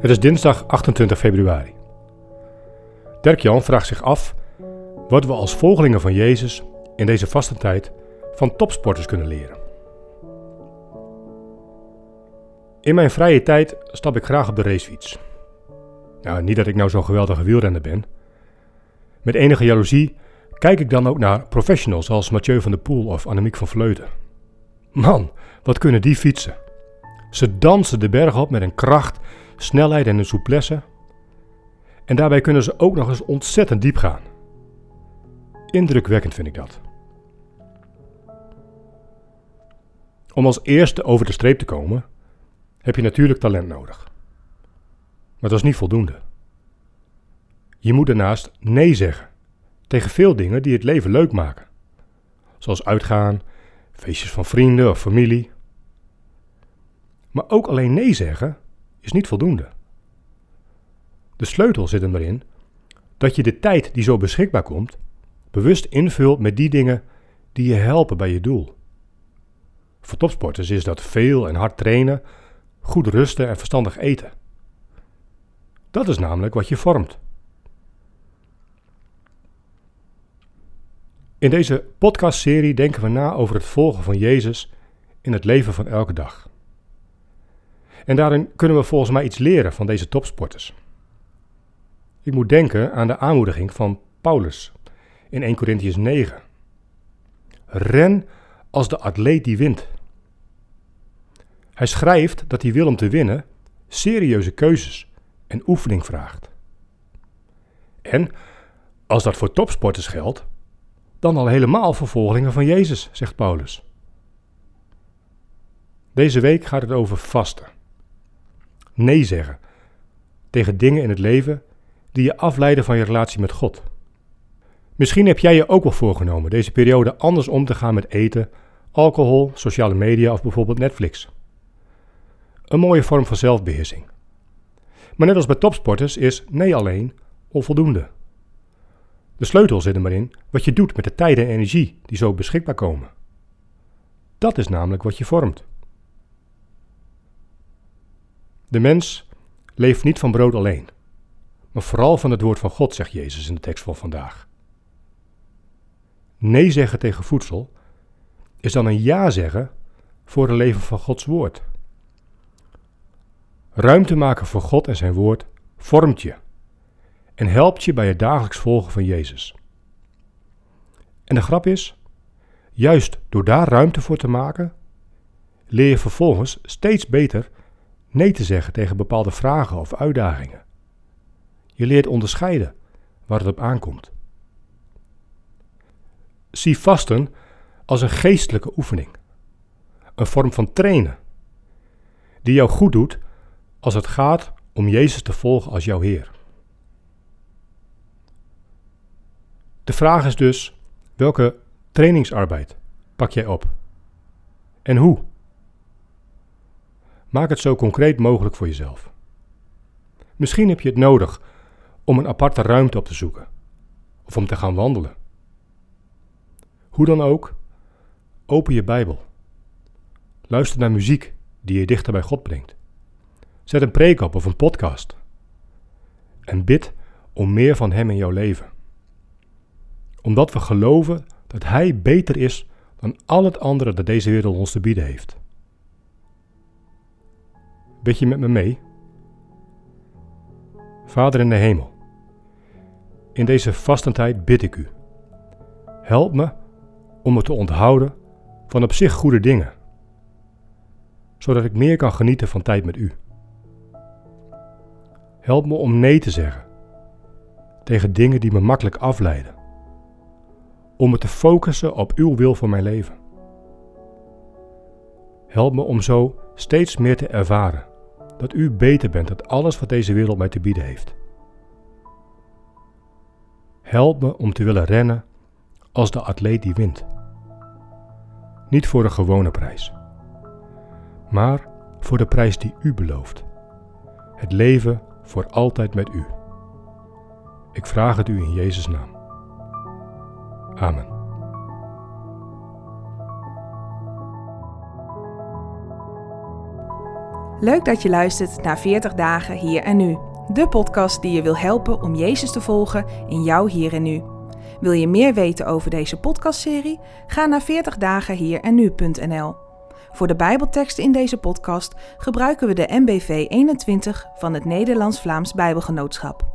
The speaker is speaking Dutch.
Het is dinsdag 28 februari. Dirk-Jan vraagt zich af wat we als volgelingen van Jezus in deze vastentijd van topsporters kunnen leren. In mijn vrije tijd stap ik graag op de racefiets. Nou, niet dat ik nou zo'n geweldige wielrenner ben. Met enige jaloezie kijk ik dan ook naar professionals als Mathieu van der Poel of Annemiek van Vleuten. Man, wat kunnen die fietsen? Ze dansen de berg op met een kracht, snelheid en een souplesse. En daarbij kunnen ze ook nog eens ontzettend diep gaan. Indrukwekkend vind ik dat. Om als eerste over de streep te komen, heb je natuurlijk talent nodig. Maar dat is niet voldoende. Je moet daarnaast nee zeggen tegen veel dingen die het leven leuk maken. Zoals uitgaan, feestjes van vrienden of familie. Maar ook alleen nee zeggen is niet voldoende. De sleutel zit hem erin dat je de tijd die zo beschikbaar komt, bewust invult met die dingen die je helpen bij je doel. Voor topsporters is dat veel en hard trainen, goed rusten en verstandig eten. Dat is namelijk wat je vormt. In deze podcastserie denken we na over het volgen van Jezus in het leven van elke dag. En daarin kunnen we volgens mij iets leren van deze topsporters. Ik moet denken aan de aanmoediging van Paulus in 1 Corinthians 9. Ren als de atleet die wint. Hij schrijft dat hij wil om te winnen serieuze keuzes en oefening vraagt. En als dat voor topsporters geldt, dan al helemaal voor volgelingen van Jezus, zegt Paulus. Deze week gaat het over vasten. Nee zeggen tegen dingen in het leven die je afleiden van je relatie met God. Misschien heb jij je ook wel voorgenomen deze periode anders om te gaan met eten, alcohol, sociale media of bijvoorbeeld Netflix. Een mooie vorm van zelfbeheersing. Maar net als bij topsporters is nee alleen onvoldoende. De sleutel zit er maar in wat je doet met de tijd en energie die zo beschikbaar komen. Dat is namelijk wat je vormt. De mens leeft niet van brood alleen, maar vooral van het woord van God, zegt Jezus in de tekst van vandaag. Nee zeggen tegen voedsel is dan een ja zeggen voor het leven van Gods woord. Ruimte maken voor God en zijn woord vormt je en helpt je bij het dagelijks volgen van Jezus. En de grap is, juist door daar ruimte voor te maken, leer je vervolgens steeds beter nee te zeggen tegen bepaalde vragen of uitdagingen. Je leert onderscheiden waar het op aankomt. Zie vasten als een geestelijke oefening, een vorm van trainen, die jou goed doet als het gaat om Jezus te volgen als jouw Heer. De vraag is dus: welke trainingsarbeid pak jij op? En hoe? Maak het zo concreet mogelijk voor jezelf. Misschien heb je het nodig om een aparte ruimte op te zoeken of om te gaan wandelen. Hoe dan ook, open je Bijbel. Luister naar muziek die je dichter bij God brengt. Zet een preek op of een podcast. En bid om meer van Hem in jouw leven. Omdat we geloven dat Hij beter is dan al het andere dat deze wereld ons te bieden heeft. Bid je met me mee? Vader in de hemel, in deze vastentijd bid ik u. Help me om me te onthouden van op zich goede dingen, zodat ik meer kan genieten van tijd met u. Help me om nee te zeggen tegen dingen die me makkelijk afleiden, om me te focussen op uw wil voor mijn leven. Help me om zo steeds meer te ervaren dat u beter bent dan alles wat deze wereld mij te bieden heeft. Help me om te willen rennen als de atleet die wint. Niet voor een gewone prijs, maar voor de prijs die u belooft. Het leven voor altijd met u. Ik vraag het u in Jezus' naam. Amen. Leuk dat je luistert naar 40 dagen hier en nu. De podcast die je wil helpen om Jezus te volgen in jouw hier en nu. Wil je meer weten over deze podcastserie? Ga naar 40 dagen. Voor de Bijbelteksten in deze podcast gebruiken we de MBV 21 van het Nederlands-Vlaams Bijbelgenootschap.